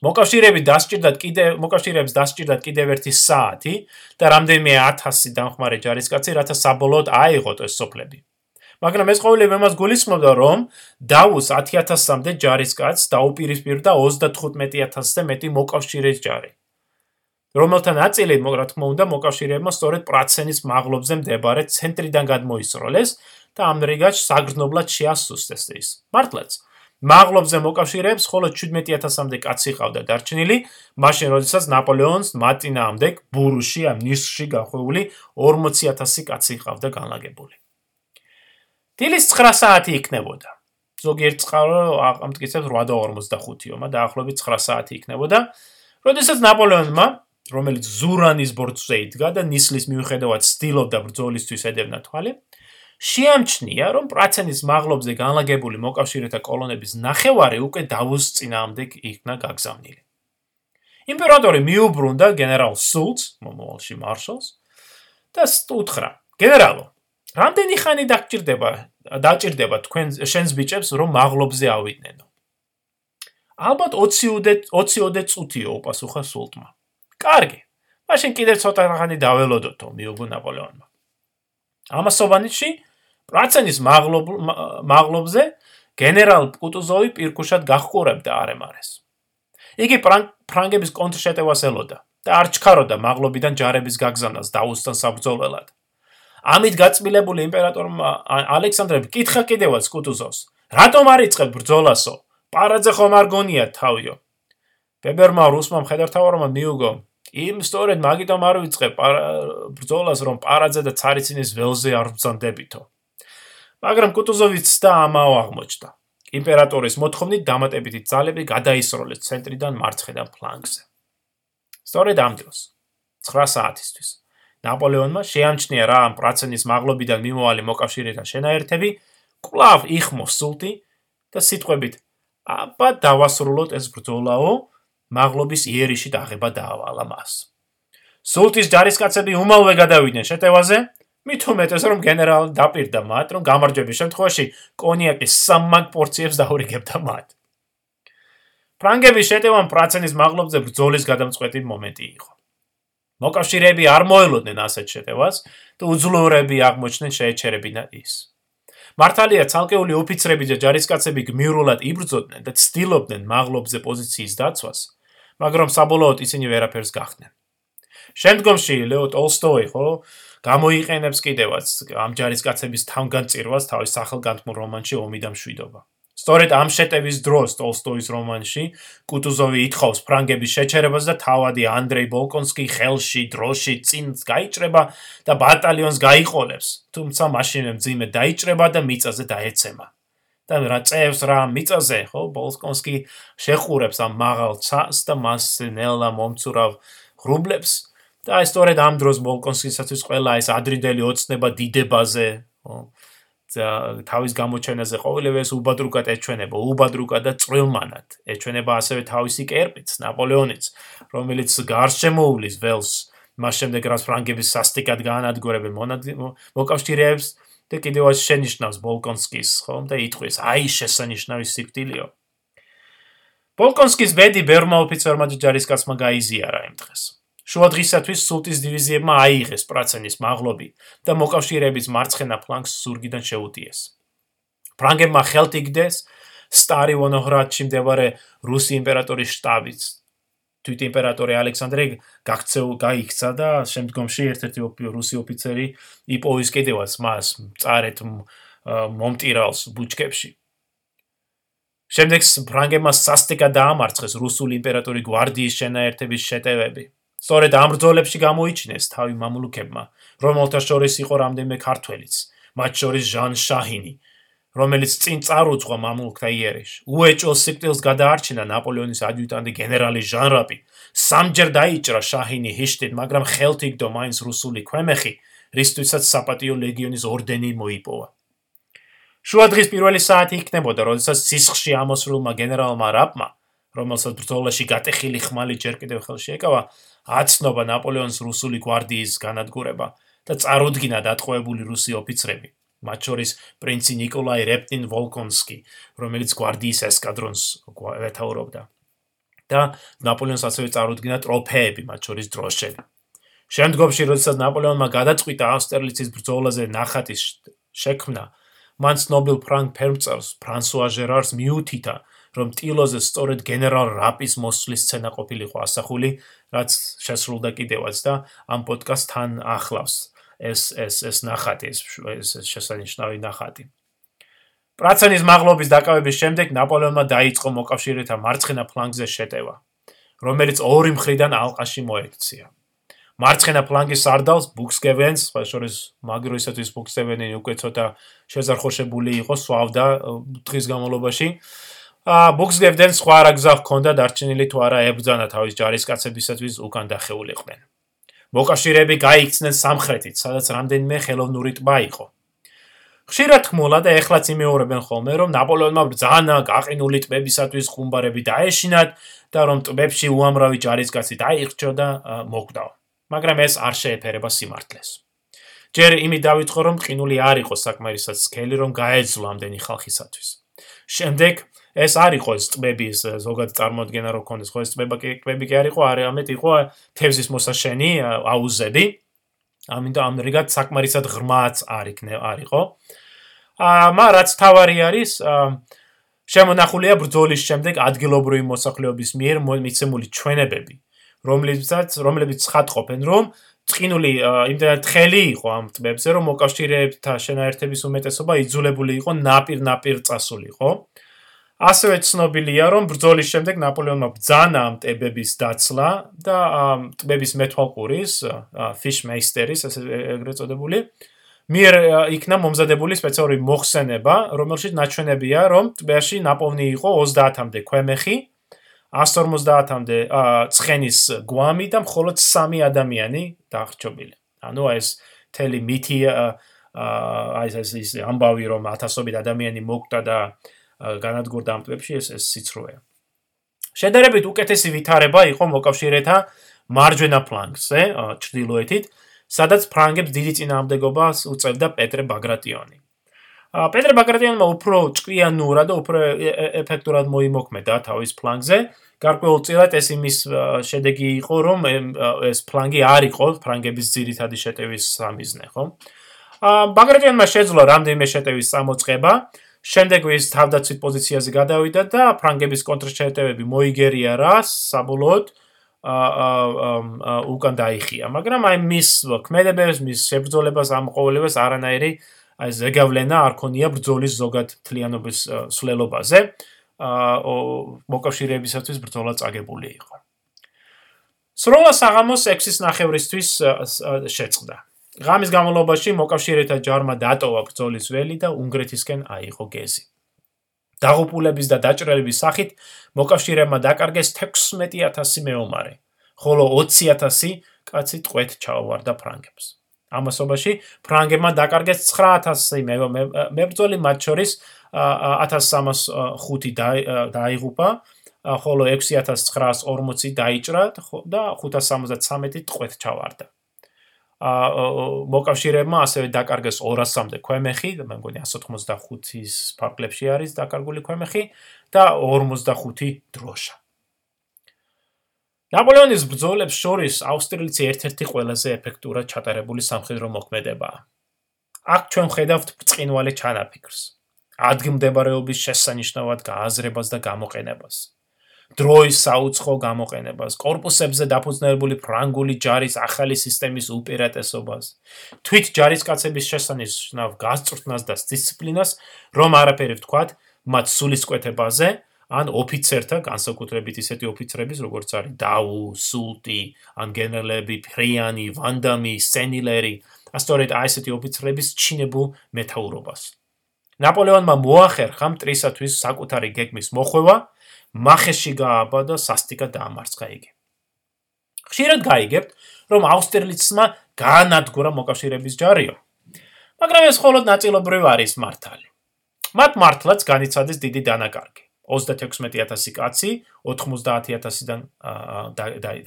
მოკავშირეები დასჭირდათ კიდე მოკავშირეებს დასჭირდათ კიდევ ერთი საათი და რამდენიმე 1000 დამხმარე ჯარისკაცი, რათა საბოლოოდ აიღოთ ეს სოფლები. მაგრამ ეს ყოველივე მას გულისხმობდა, რომ დაუს 10000-მდე ჯარისკაც დაუპირისპირდა 35000-ზე მეტი მოკავშირეს ჯარი. რომელთა ნაწილი, რა თქმა უნდა, მოკავშირეებმა სწორედ პრაცენის მაღლობზე მდებარე ცენტრიდან გადმოისროლეს და ამრიგად საგრძნობლად შეასუსტეს ის. მართლაც, მაღლობზე მოკავშირეებს მხოლოდ 17000-მდე კაცი ყავდა დარჩენილი, მაშინ როდესაც ნაპოლეონს მატინამდე ბურუში ამ ნისში გახვეული 40000 კაცი ყავდა განლაგებული. დილის 9 საათი იქნებოდა. ზოგიერთ წყარო ამტკიცებს 8:45-ო, მაგრამ დაახლოებით 9 საათი იქნებოდა. როდესაც ნაპოლეონმა, რომელიც ზურანის ბორცვზე იდგა და ნისლის მიუხედავად სტილობდა ბრძოლისთვის ედევნა თვალი, შეამჩნია, რომ პრაცენის მაღლობზე განლაგებული მოკავშირეთა კოლონების ნახევარი უკვე დავოს წინაამდე იქნა გაგზავნილი. იმპერატორი მიუბრუნდა გენერალ სულც, მომავალში მარშალს და უთხრა: "გენერალო, რამდენი ხანი დაგჭირდება დაჭირდება თქვენ შენს ბიჭებს რომ მაღლობზე ავიდნენო ალბათ 20-ოდე 20-ოდე წუთიო უპასუხა სულტმა კარგი. მაშინ კიდევ ცოტა ხანი დაველოდოთო მიუგო ნაპოლეონმა. ამასობანიში პრაცენის მაღლობ მაღლობზე გენერალ კუტუზოვი პირკუშად გახყურებდა არმარეს იგი ფრანგების კონტრშეტევას ელოდა და არ ჩქაროდა მაღლობიდან ჯარების გაგზავნას დაუსთან საბრძოლველად. ამით გაწმილებული იმპერატორმა ალექსანდრემ კითხა კიდევაც კუტუზოვს: რატომ არ იწყებ ბრძოლასო? პარაძე ხომ არ გონია თავიო? ბებერმა რუსმა მხედართავარმა მიუგო: იმ სწორედ მაგიტომ არ ვიწყებ ბრძოლას, რომ პარაძე და цаრიცინის ველზე არ ბრძანდებითო. მაგრამ კუტუზოვიც და ამაო აღმოჩნდა. იმპერატორის მოთხოვნით დამატებითი ძალები გადაისროლეს ცენტრიდან მარცხენა ფლანგზე. სწორედ ამ დროს 9 საათისთვის ნაპოლეონმა შეამჩნია რა ამ პრაცენის მაღლობიდან მიმოვალი მოკავშირეთა შენაერთები, კლავ იხმო სულტი და სიტყვებით: "აბა დავასრულოთ ეს ბრძოლაო, მაღლობის იერიში დაღება დაავალა მას." სულტის ჯარისკაცები უმალვე გადავიდნენ შეტევაზე, მით უმეტეს რომ გენერალი დაპირდა მათ, რომ გამარჯვების შემთხვევაში კონიაკის სამმაგ პორციებს დაურიგებდა მათ. ფრანგების შეტევამ პრაცენის მაღლობზე ბრძოლის გადამწყვეტი მომენტი იყო. მოკავშირეები არ მოელოდნენ ასეთ შეტევას და უძლურები აღმოჩნდნენ შეეჩერებინა ის. მართალია ცალკეული ოფიცრები და ჯარისკაცები გმირულად იბრძოდნენ და ცდილობდნენ მაღლობზე პოზიციის დაცვას, მაგრამ საბოლოოდ ისინი ვერაფერს გახდნენ. შემდგომში ლეო ტოლსტოი ხო გამოიყენებს კიდევაც ამ ჯარისკაცების თავგანწირვას თავის სახელგანთმულ რომანში ომი და მშვიდობა. სწორედ ამ შეტევის დროს ტოლსტოის რომანში კუტუზოვი ითხოვს ფრანგების შეჩერებას და თავადი ანდრეი ბოლკონსკი ხელში დროში წინ გაიჭრება და ბატალიონს გაიყოლებს, თუმცა მაშინვე მძიმე დაიჭრება და მიწაზე დაეცემა. და რა წევს რა მიწაზე, ხო, ბოლკონსკი შეხურებს ამ მაღალ ცას და მას ნელა მომცურავ ღრუბლებს. და აი სწორედ ამ დროს ბოლკონსკისათვის ყველა ეს ადრინდელი ოცნება დიდებაზე, ხო, თავის გამოჩენაზე ყოველივე ეს უბადრუკად ეჩვენება, უბადრუკად და წვრილმანად. ეჩვენება ასევე თავისი კერპიც, ნაპოლეონიც, რომელიც გარშემოუვლის ველს, მას შემდეგ რაც ფრანგების სასტიკად გაანადგურებენ მოკავშირეებს და კიდევაც შენიშნავს ბოლკონსკის, ხომ და იტყვის: აი შესანიშნავი სიკვდილიო. ბოლკონსკის ბედი ბერმა ოფიცერმა ჯარისკაცმა გაიზიარა იმ დღეს. შუა დღისათვის სულტის დივიზიებმა აიღეს პრაცენის მაღლობი და მოკავშირეების მარცხენა ფლანგს ზურგიდან შეუტიეს. ფრანგებმა ხელთ იგდეს სტარი ვონოჰრადში მდებარე რუსი იმპერატორის შტაბიც. თვით იმპერატორი ალექსანდრე გაქცეულ გაიქცა და შემდგომში ერთ-ერთი რუსი ოფიცერი იპოვის კიდევაც მას წარეთ მომტირალს ბუჩქებში. შემდეგ ფრანგებმა სასტიკად დაამარცხეს რუსული იმპერატორი გვარდიის შენაერთების შეტევები. სწორედ ამ ბრძოლებში გამოიჩინეს თავი მამლუქებმა, რომელთა შორის იყო რამდენიმე ქართველიც, მათ შორის ჟან შაჰინი, რომელიც წინ წარუძღვა მამლუქთა იერეში. უეჭო სიკვდილს გადაარჩინა ნაპოლეონის ადიუტანტი გენერალი ჟან რაპი. სამჯერ დაიჭრა შაჰინი ჰიშტით, მაგრამ ხელთ იგდო მაინც რუსული ქვემეხი რისთვისაც საპატიო ლეგიონის ორდენი მოიპოვა. შუადღის პირველი საათი იქნებოდა, როდესაც სისხლში ამოსრულმა გენერალმა რაპმა, რომელსაც ბრძოლაში გატეხილი ხმალი ჯერ კიდევ ხელში ეკავა, აცნობა ნაპოლეონის რუსული გვარდიის განადგურება და წარუდგინა დატყვევებული რუსი ოფიცრები, მათ შორის პრინცი ნიკოლაი რეპტინ ვოლკონსკი, რომელიც გვარდიის ესკადრონს ეთაურობდა. და ნაპოლეონს ასევე წარუდგინა ტროფეები, მათ შორის დროშები. შემდგომში, როდესაც ნაპოლეონმა გადაწყვიტა ავსტერლიცის ბრძოლაზე ნახატის შექმნა, მან ცნობილ ფრანკ ფერმწერს, ფრანსუა ჟერარს მიუთითა, რომ ტილოზე სწორედ გენერალ რაპის მოსვლის სცენა ყოფილიყო ასახული, რაც შესრულდა კიდევაც და ამ პოდკასტთან ახლავს ეს ეს ეს ნახატი, ეს ეს შესანიშნავი ნახატი. პრაცენის მაღლობის დაკავების შემდეგ ნაპოლეონმა დაიწყო მოკავშირეთა მარცხენა ფლანგზე შეტევა, რომელიც ორი მხრიდან ალყაში მოექცია. მარცხენა ფლანგის სარდალს ბუქსგევენს, სხვა შორის მაგროისათვის ბუქსგევენი უკვე ცოტა შეზარხოშებული იყო, სვავდა დღის განმავლობაში. ა ბუქსგევდენ სხვა რა გზა ჰქონდა დარჩენილი თუ არა ებძანა თავის ჯარისკაცებისათვის უკან დახეულიყვნენ. მოკავშირეები გაიქცნენ სამხრეთით, სადაც რამდენიმე ხელოვნური ტბა იყო. ხშირად ხმოლა და ეხლაც იმეორებენ ხოლმე, რომ ნაპოლეონმა ბრძანა გაყინული ტბებისათვის ხუმბარები დაეშინათ და რომ ტბებში უამრავი ჯარისკაცი დაიხრჩო და მოკვდაო. მაგრამ ეს არ შეეფერება სიმართლეს. ჯერ იმით დავიწყო, რომ ყინული არ იყო საკმარისად სქელი, რომ გაეძლო ამდენი ხალხისათვის. შემდეგ ეს არ იყო ეს ტბების ზოგად წარმოადგენა რო ქონდეს ხო ეს ტბება კი ტბები კი არ იყო არამედ იყო თევზის მოსაშენი აუზები. ამინდა ამ რიგად საკმარისად ღრმაც არ იქნე არ იყო. აა მა რაც თავარი არის შემონახულია ბრძოლის შემდეგ ადგილობრივი მოსახლეობის მიერ მიცემული ჩვენებები რომლებსაც რომლებიც ხატყოფენ რომ წკინული იმდენად თხელი იყო ამ ტბებზე რომ მოკავშირეებთან შენაერთების უმეტესობა იძულებული იყო ნაპირ-ნაპირ წასულიყო ასევე ცნობილია, რომ ბრძოლის შემდეგ ნაპოლეონმა ბძანა ამ ტბების დაცლა და ამ ტბების მეთვალყურის, ფიშმეისტერის, ასე ეგრეთ წოდებული, მიერ იქნა მომზადებული სპეციალური მოხსენება, რომელშიც ნაჩვენებია, რომ ტბაში ნაპოვნი იყო 30-მდე ქვემეხი, 150-მდე ცხენის გვამი და მხოლოდ 3 ადამიანი დახრჩობილი. ანუ ეს თელი მითი აი ეს ის ამბავი რომ ათასობით ადამიანი მოკვდა და განადგურდა ამ ტბებში ეს ეს სიცრუეა. შედარებით უკეთესი ვითარება იყო მოკავშირეთა მარჯვენა ფლანგზე, ჩრდილოეთით, სადაც ფრანგებს დიდი წინააღმდეგობას უწევდა პეტრე ბაგრატიონი. პეტრე ბაგრატიონმა უფრო ჭკვიანურად და უფრო ეფექტურად მოიმოქმედა თავის ფლანგზე. გარკვეულწილად ეს იმის შედეგი იყო, რომ ეს ფლანგი არ იყო ფრანგების ძირითადი შეტევის სამიზნე, ხო? ა ბაგრატიონმა შეძლო რამდენიმე შეტევის წამოწყება. შემდეგ ის თავდაცვით პოზიციაზე გადავიდა და ფრანგების კონტრშეტევები მოიგერია რა საბოლოოდ აა უკან დაიხია. მაგრამ აი მის ქმედებებს მის შებრძოლებას ამ ყოველებას არანაირი აი ზეგავლენა არ ქონია ბრძოლის ზოგად თლიანობის სვლელობაზე აა მოკავშირეებისათვის ბრძოლა წაგებული იყო. სროლა საღამოს 6-ის ნახევრისთვის შეწყდა ღამის განმავლობაში მოკავშირეთა ჯარმა დატოვა ბრძოლის ველი და უნგრეთისკენ აიღო გეზი. დაღუპულების და დაჭრელების სახით მოკავშირეებმა დაკარგეს 16000 მეომარი, ხოლო 20000 კაცი ტყვეთ ჩაუვარდა ფრანგებს. ამასობაში ფრანგებმა დაკარგეს 9000 მებრძოლი, მათ შორის 1305 დაიღუპა, ხოლო 6940 დაიჭრა და 573 ტყვეთ ჩავარდა. მოკავშირეებმა ასევე დაკარგეს 200-მდე ქვემეხი, მე მგონი 185-ის ფარგლებში არის დაკარგული ქვემეხი და 45 დროშა. ნაპოლეონის ბრძოლებს შორის ავსტრიელიცი ერთ-ერთი ყველაზე ეფექტურად ჩატარებული სამხედრო მოქმედებაა. აქ ჩვენ ხედავთ ბრწყინვალე ჩანაფიქრს, ადგილმდებარეობის შესანიშნავად გააზრებას და გამოყენებას. დროის საუცხო გამოყენებას, корпуსებზე დაფუძნებული ფრანგული ჯარის ახალი სისტემის უპირატესობას, თვით ჯარისკაცების შესანიშნავ გასწვრთნას და დისციპლინას, რომ არაფერი ვთქვათ, მათ სულისკვეთებაზე ან ოფიცერთა განსაკუთრებით ისეთი ოფიცრების, როგორც არის დაუ, სულტი, ან გენერლები ფრიანი, ვანდამი, სენილერი, ასტორეთ აი ესეთი ოფიცრების ჩინებულ მეთაურობას. ნაპოლეონმა მოახერხა მტრისათვის საკუთარი გეგმის მოხვევა მახეში გააბა და სასტიკად დაამარცხა იგი. ხშირად გაიგებთ, რომ აუსტერლიცმა განადგურა მოკავშირეების ჯარიო. მაგრამ ეს მხოლოდ ნაწილობრივ არის მართალი. მათ მართლაც განიცადეს დიდი დანაკარგი. 36000 კაცი 90000-დან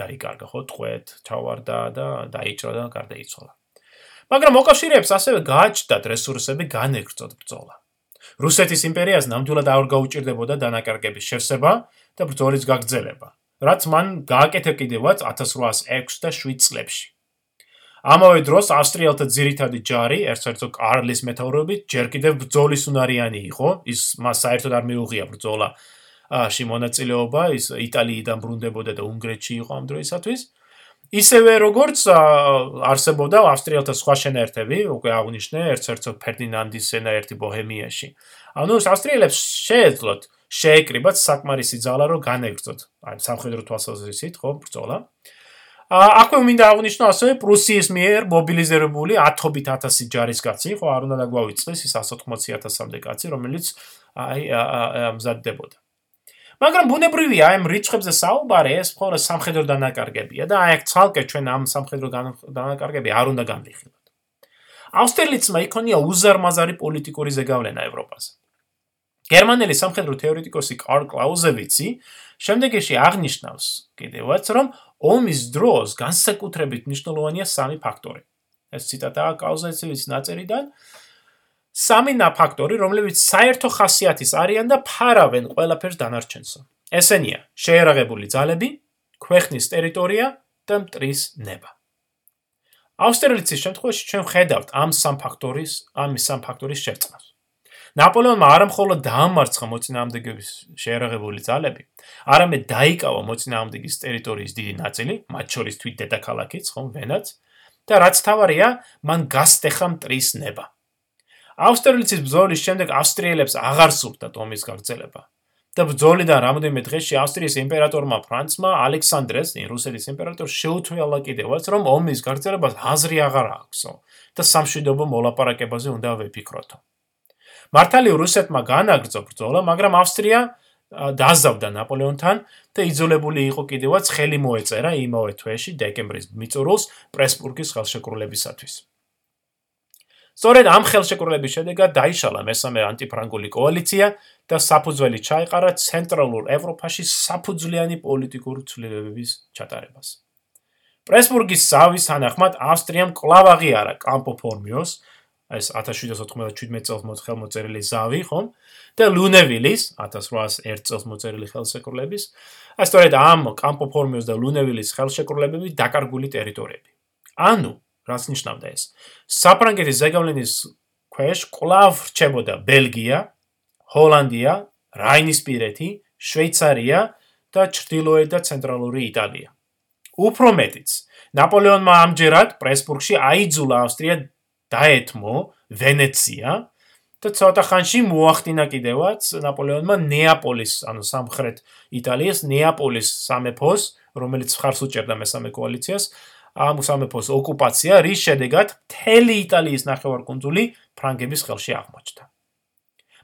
დაიკარგა ხო ტყვეთ, ჩავარდა და დაიჭრა და გარდაიცვალა. მაგრამ მოკავშირეებს ასევე გააჩნდათ რესურსები განეგრძოთ ბრძოლა. რუსეთის იმპერიას ნამდვილად არ გაუჭirdებოდა დანაკარგების შევსება და ბრძოლის გაგრძელება, რაც მან გააკეთა კიდევაც 1806 და 7 წლებში. ამავე დროს ავსტრიელთა ძირითადი ჯარი, ერცერცოგ კარლის მეთაურობით, ჯერ კიდევ ბრძოლის უნარიანი იყო, ის მას საერთოდ არ მიუღია ბრძოლა აში მონაწილეობა, ის იტალიიდან ბრუნდებოდა და უნგრეთში იყო ამ დროისათვის. ისევე როგორც არსებობდა ავსტრიელთა სხვა შენერთები, უკვე აღნიშნე, ერცერცოგ ფერდინანდის შენერთი ბოჰემიაში. ანუ ავსტრიელებს შეეძლოთ შეეკრიბათ საკმარისი ძალა, რომ განეგრძოთ აი სამხედრო თვალსაზრისით, ხო, ბრძოლა. აქვე მინდა აღნიშნო ასევე პრუსიის მიერ მობილიზებული 10-ობით 1000 ჯარისკაცი, ხო, არ უნდა დაგვავიწყდეს ის 180000-მდე კაცი, რომელიც აი მზადდებოდა. მაგრამ ბუნებრივია, ამ რიცხვებზე საუბარი ეს მხოლოდ სამხედრო დანაკარგებია და აი აქ ცალკე ჩვენ ამ სამხედრო დანაკარგები არ უნდა განვიხილოთ. ავსტერლიცმა იქონია უზარმაზარი პოლიტიკური ზეგავლენა ევროპაზე. გერმანელი სამხედრო თეორეტიკოსი კარლ კлауზევიცი შემდეგში აღნიშნავს კიდევაც, რომ ომის დროს განსაკუთრებით მნიშვნელოვანია სამი ფაქტორი. ეს ციტატაა კлауზევიცის ნაწერიდან, აა სამი ფაქტორი, რომლებიც საერთო ხასიათის არიან და ფარავენ ყველაფერს დანარჩენსო. ესენია: შეერაღებული ძალები, ქვეყნის ტერიტორია და მტრის ნება. აუსტერლიცის შემთხვევაში ჩვენ ხედავთ ამ სამ ფაქტორის, ამ სამ ფაქტორის შერწყმას. ნაპოლეონმა არამხოლოდ დაამარცხა მოწინააღმდეგეების შეერაღებული ძალები, არამედ დაიკავა მოწინააღმდეგის ტერიტორიის დიდი ნაწილი, მათ შორის თვით დედაქალაქიც, ხომ, ვენაც, და რაც თავარია, მან გასტეხა მტრის ნება. ავსტრიელების ბრძოლის შემდეგ ავსტრიელებს აღარ სურდათ ომის გაგრძელება. და ბრძოლიდან რამოდენიმე დღეში ავსტრიის იმპერატორმა ფრანცმა ალექსანდრეს, რუსეთის იმპერატორს შეუთვალა კიდევაც, რომ ომის გაგრძელებას აზრი აღარ აქვსო და სამშვიდობო მოლაპარაკებაზე უნდა ვეფიქროთო. მართალი რუსეთმა განაგრძო ბრძოლა, მაგრამ ავსტრია დაზავდა ნაპოლეონთან და იძულებული იყო კიდევაც ხელი მოეწერა იმავე თვეში, დეკემბრის მიწურულს პრესბურგის ხელშეკრულებისათვის. სწორედ ამ ხელშეკრულების შედეგად დაიშალა მესამე ანტიფრანგული კოალიცია და საფუძველი ჩაეყარა ცენტრალურ ევროპაში საფუძვლიანი პოლიტიკური ცვლილებების ჩატარებას. პრესბურგის ზავის თანახმად ავსტრიამ კლავ აღიარა კამპო ფორმიოს ეს 1797 წელს ხელმოწერილი ზავი, ხომ? და ლუნევილის 1801 წელს მოწერილი ხელშეკრულების, აი სწორედ ამ კამპო ფორმიოს და ლუნევილის ხელშეკრულებები დაკარგული ტერიტორიები. ანუ, რას ნიშნავდა ეს? საფრანგეთის ზეგავლენის ქვეშ კლავ რჩებოდა ბელგია, ჰოლანდია, რაინისპირეთი, შვეიცარია და ჩრდილოეთ და ცენტრალური იტალია. უფრო მეტიც, ნაპოლეონმა ამჯერად პრესბურგში აიძულა ავსტრია დაეთმო ვენეცია და ცოტა ხანში მოახდინა კიდევაც ნაპოლეონმა ნეაპოლის, ანუ სამხრეთ იტალიის ნეაპოლის სამეფოს, რომელიც ხარს უჭერდა მესამე კოალიციას, ამ სამეფოს ოკუპაცია, რის შედეგად მთელი იტალიის ნახევარკუნძული ფრანგების ხელში აღმოჩნდა.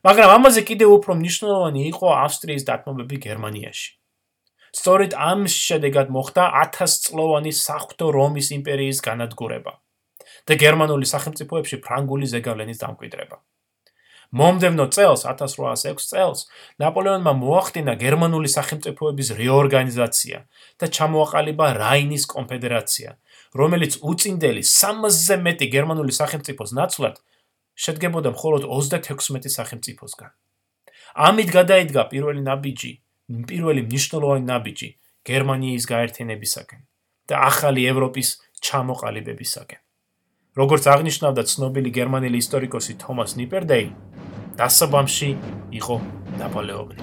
მაგრამ ამაზე კიდევ უფრო მნიშვნელოვანი იყო ავსტრიის დათმობები გერმანიაში. სწორედ ამ შედეგად მოხდა 1000 წლოვანი საღვთო რომის იმპერიის განადგურება. და გერმანული სახელმწიფოებში ფრანგული ზეგავლენის დამკვიდრება. მომდევნო წელს 1806 წელს ნაპოლეონმა მოახდინა გერმანული სახელმწიფოების რეორგანიზაცია და ჩამოაყალიბა რაინის კონფედერაცია, რომელიც უწინდელი 300-ზე მეტი გერმანული სახელმწიფოს ნაცვლად შედგებოდა მხოლოდ 36 სახელმწიფოსგან. ამით გადაიდგა პირველი ნაბიჯი, პირველი მნიშვნელოვანი ნაბიჯი გერმანიის გაერთიანებისაკენ და ახალი ევროპის ჩამოყალიბებისაკენ. როგორც აღნიშნავდა ცნობილი გერმანელი ისტორიკოსი თომას ნიპერდეი, დასაბამში იყო ნაპოლეონი.